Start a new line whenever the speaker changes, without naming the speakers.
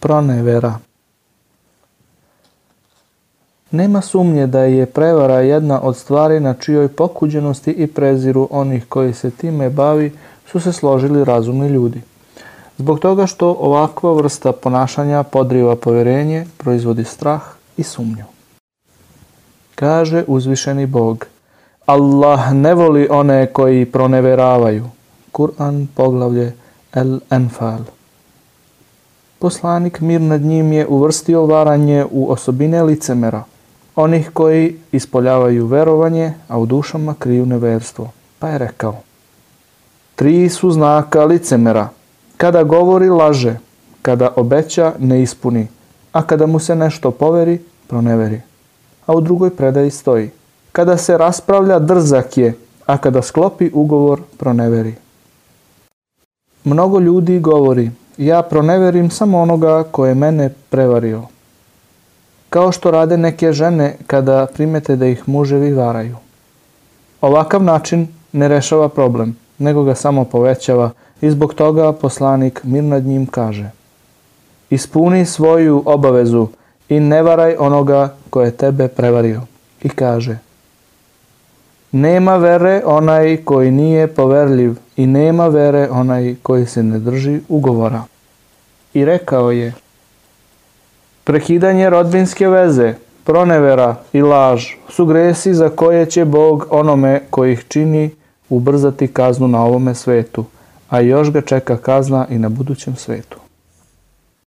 Pronevera Nema sumnje da je prevara jedna od stvari na čijoj pokuđenosti i preziru onih koji se time bavi su se složili razumni ljudi. Zbog toga što ovakva vrsta ponašanja podriva poverenje, proizvodi strah i sumnju. Kaže uzvišeni Bog, Allah ne voli one koji proneveravaju. Kur'an poglavlje El Enfal. Poslanik mir nad njim je uvrstio varanje u osobine licemera, onih koji ispoljavaju verovanje, a u dušama kriju neverstvo. Pa je rekao, tri su znaka licemera. Kada govori laže, kada obeća ne ispuni, a kada mu se nešto poveri, proneveri. A u drugoj predaji stoji, kada se raspravlja drzak je, a kada sklopi ugovor, proneveri. Mnogo ljudi govori, ja proneverim samo onoga ko je mene prevario. Kao što rade neke žene kada primete da ih muževi varaju. Ovakav način ne rešava problem, nego ga samo povećava i zbog toga poslanik mir nad njim kaže Ispuni svoju obavezu i ne varaj onoga ko je tebe prevario. I kaže Nema vere onaj koji nije poverljiv i nema vere onaj koji se ne drži ugovora. I rekao je, prekidanje rodbinske veze, pronevera i laž su gresi za koje će Bog onome koji ih čini ubrzati kaznu na ovome svetu, a još ga čeka kazna i na budućem svetu.